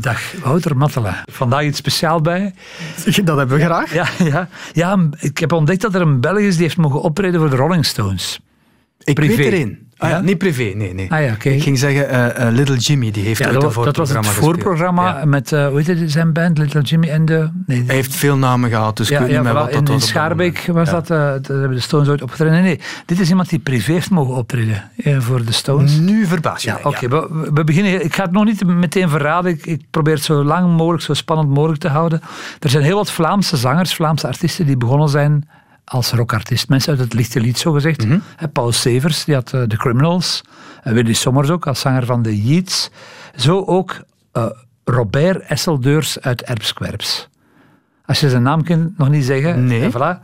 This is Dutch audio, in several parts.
Dag, Wouter Mattela. Vandaag iets speciaal bij. Dat hebben we graag. Ja, ja, ja, ik heb ontdekt dat er een Belg is die heeft mogen optreden voor de Rolling Stones. Ik Privé. weet erin. Ah, ja, niet privé, nee. nee. Ah ja. Ik ging zeggen, eh, eh, Little Jimmy, die heeft Ja, ooit dat, een dat was het voorprogramma Ja. met, eh, hoe heet het, zijn band, Little Jimmy en de... Nee, Hij heeft veel namen gehad, dus ik weet niet meer wat dat in, was. in Schaarbeek was dat, daar hebben de Stones ooit opgetreden. Nee, nee, dit is iemand die privé heeft mogen optreden voor de Stones. Nu verbaas je Ja, oké. we, we beginnen. Ik ga het nog niet meteen verraden. Ik, ik probeer het zo lang mogelijk, zo spannend mogelijk te houden. Er zijn heel wat Vlaamse zangers, Vlaamse artiesten die begonnen zijn als rockartiest. Mensen uit het lichte lied, zo gezegd. Mhm. Paul Severs, die had eh, The Criminals. En Willy Sommers ook, als zanger van de Yeats. Zo ook eh, Robert Esseldeurs uit Erpskwerps. Als je zijn naam kent, nog niet zeggen. Nee. Voilà.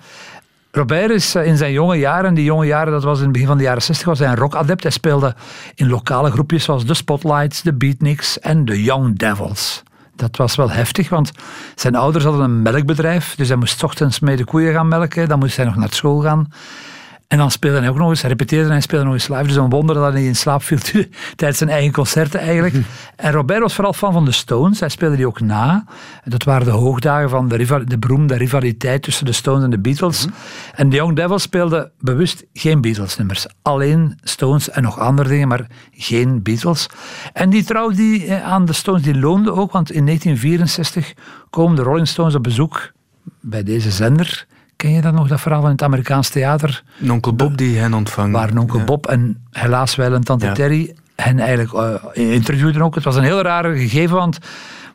Robert is eh, in zijn jonge jaren, die jonge jaren, dat was in het begin van de jaren 60, was hij een rockadept. Hij speelde in lokale groepjes zoals The Spotlights, The Beatniks en The Young Devils. Dat was wel heftig, want zijn ouders hadden een melkbedrijf, dus hij moest ochtends mee de koeien gaan melken, dan moest hij nog naar school gaan. En dan speelde hij ook nog eens, hij repeteerde en speelde nog eens live. Dus een wonder dat hij niet in slaap viel tijdens zijn eigen concerten eigenlijk. En Robert was vooral fan van de Stones. Hij speelde die ook na. Dat waren de hoogdagen van de, de beroemde rivaliteit tussen de Stones en de Beatles. En de Young Devils speelde bewust geen Beatles-nummers. Alleen Stones en nog andere dingen, maar geen Beatles. En die trouw die, eh, aan de Stones die loonde ook, want in 1964 komen de Rolling Stones op bezoek bij deze zender. Ken je dat nog, dat verhaal van het Amerikaans theater? Een onkel Bob die hen ontvangt. Waar onkel Ja. Bob en helaas wel een tante Ja. Terry hen eigenlijk eh, interviewden ook. Het was een heel rare gegeven, want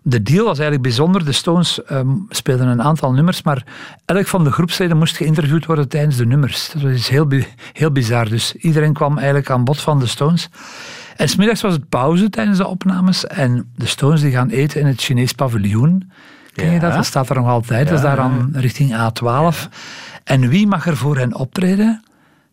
de deal was eigenlijk bijzonder. De Stones ehm, speelden een aantal nummers, maar elk van de groepsleden moest geïnterviewd worden tijdens de nummers. Dat iets heel, bi- heel bizar. Dus iedereen kwam eigenlijk aan bod van de Stones. En smiddags was het pauze tijdens de opnames en de Stones die gaan eten in het Chinees paviljoen. Ken je Ja. dat? Dat staat er nog altijd. Dat is daar aan richting A12. En wie mag er voor hen optreden?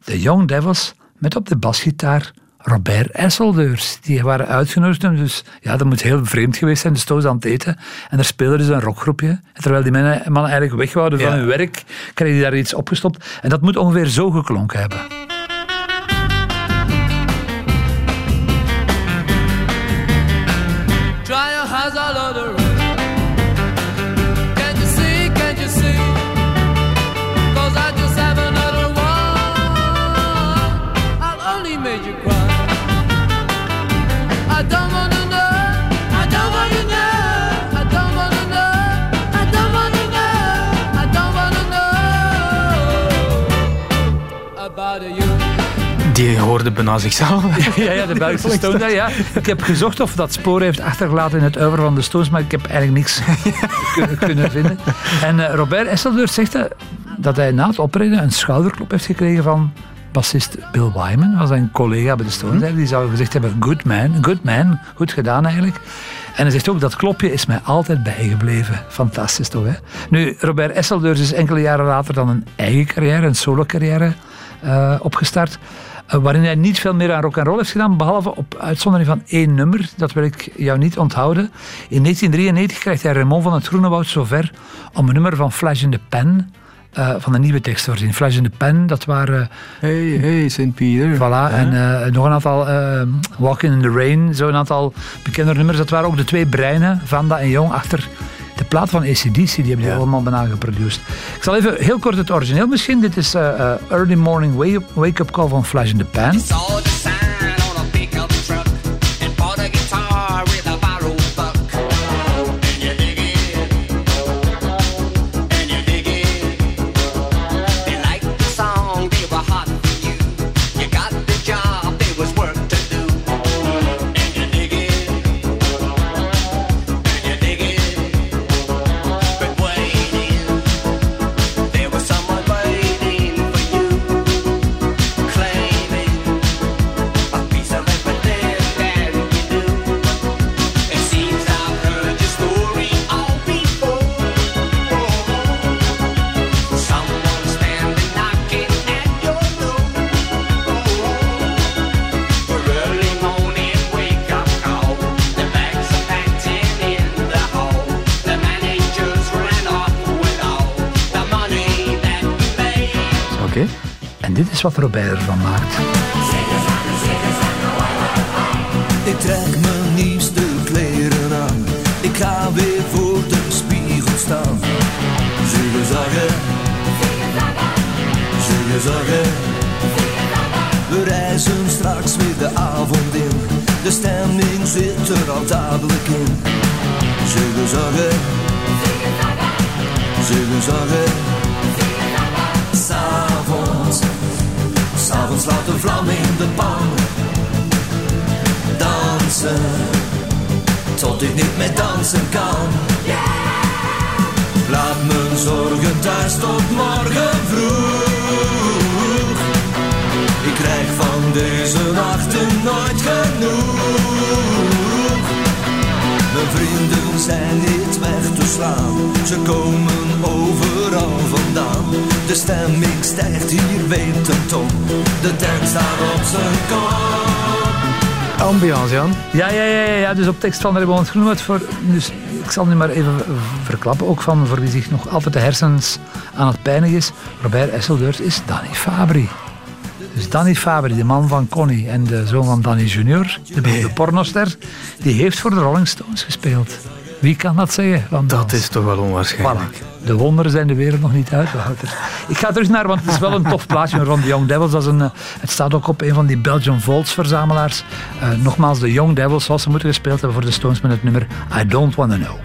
De Young Devils met op de basgitaar Robert Esseldeurs. Die waren uitgenodigd. en Dus ja, dat moet heel vreemd geweest zijn. De Stones aan het eten. En daar speelde dus een rockgroepje. En terwijl die mannen, mannen eigenlijk weg wouden van Ja. hun werk, kregen die daar iets opgestopt. En dat moet ongeveer zo geklonken hebben. Try your hands Die hoorde bijna zichzelf. Ja, ja, de Belgische Stones. Ja, ja. Ik heb gezocht of dat spoor heeft achtergelaten in het uiver van de Stones, maar ik heb eigenlijk niks kun- kunnen vinden. En eh, Robert Esseldeurs zegt eh, dat hij na het optreden een schouderklop heeft gekregen van bassist Bill Wyman, was zijn collega bij de Stones. eigenlijk. Die zou gezegd hebben, good man, good man, goed gedaan eigenlijk. En hij zegt ook, dat klopje is mij altijd bijgebleven. Fantastisch toch, hè? Nu, Robert Esseldeurs is enkele jaren later dan een eigen carrière, een solo carrière, eh, opgestart. Eh, waarin hij niet veel meer aan rock and roll heeft gedaan, behalve op uitzondering van één nummer. Dat wil ik jou niet onthouden. In 1993 krijgt hij Raymond van het Groenewoud zover om een nummer van Flash in the Pen, eh, van de nieuwe tekst te voorzien. Flash in the Pen, dat waren Hey, hey, St. Peter. Voilà, en eh, nog een aantal, eh, Walking in the Rain, zo'n aantal bekende nummers. Dat waren ook de twee breinen, Vanda en Jong, achter plaat van ACDC. Die hebben die Ja. allemaal bijna geproduceerd. Ik zal even heel kort het origineel misschien. Dit is eh, eh, Early Morning Wake- Wake-Up Call van Flash in the Pan. Dit is wat Robert ervan maakt. Ik trek mijn nieuwste kleren aan. Ik ga weer voor de spiegel staan. Zullen zeggen, zullen zeggen. We reizen straks weer de avond in. De stemming zit er al dadelijk in. Zullen zeggen, zullen zeggen. De dansen tot ik niet meer dansen kan. Laat mijn zorgen thuis tot morgen vroeg. Ik krijg van deze nachten nooit genoeg. Mijn vrienden zijn niet weg te slaan, ze komen overal vandaan. De stemming stijgt hier wetend op, de tent staat op zijn kop. Ambiance, Jan. Ja, ja, ja, ja, ja. dus op tekst van Raymond Groenwoud. Voor, dus ik zal nu maar even verklappen, ook van voor wie zich nog altijd de hersens aan het pijnig is. Robert Esseldeurt is Danny Fabri. Dus Danny Fabri, de man van Connie en de zoon van Danny Junior, de beroemde pornoster, die heeft voor de Rolling Stones gespeeld. Wie kan dat zeggen? Want Dat is toch wel onwaarschijnlijk. Voilà. De wonderen zijn de wereld nog niet uit, Wouter. Ik ga terug naar, want het is wel een tof plaatje van de Young Devils. Dat is een, eh, het staat ook op een van die Belgian Vaults verzamelaars. Eh, nogmaals, de Young Devils, zoals ze moeten gespeeld hebben voor de Stones met het nummer I Don't Wanna Know.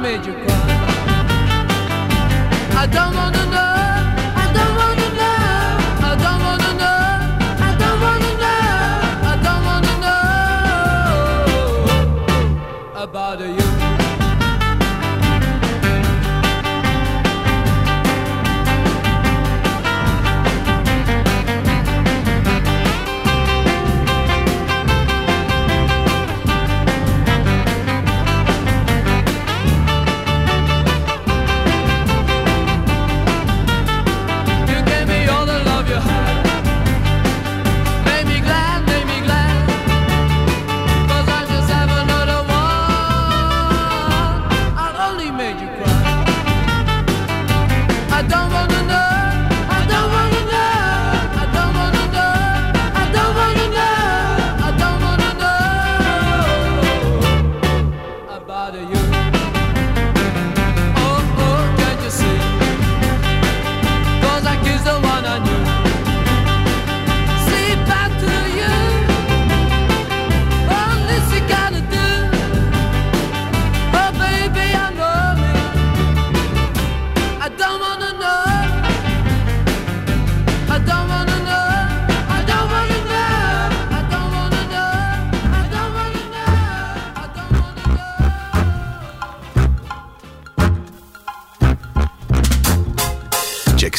Made you cry. I don't wanna know,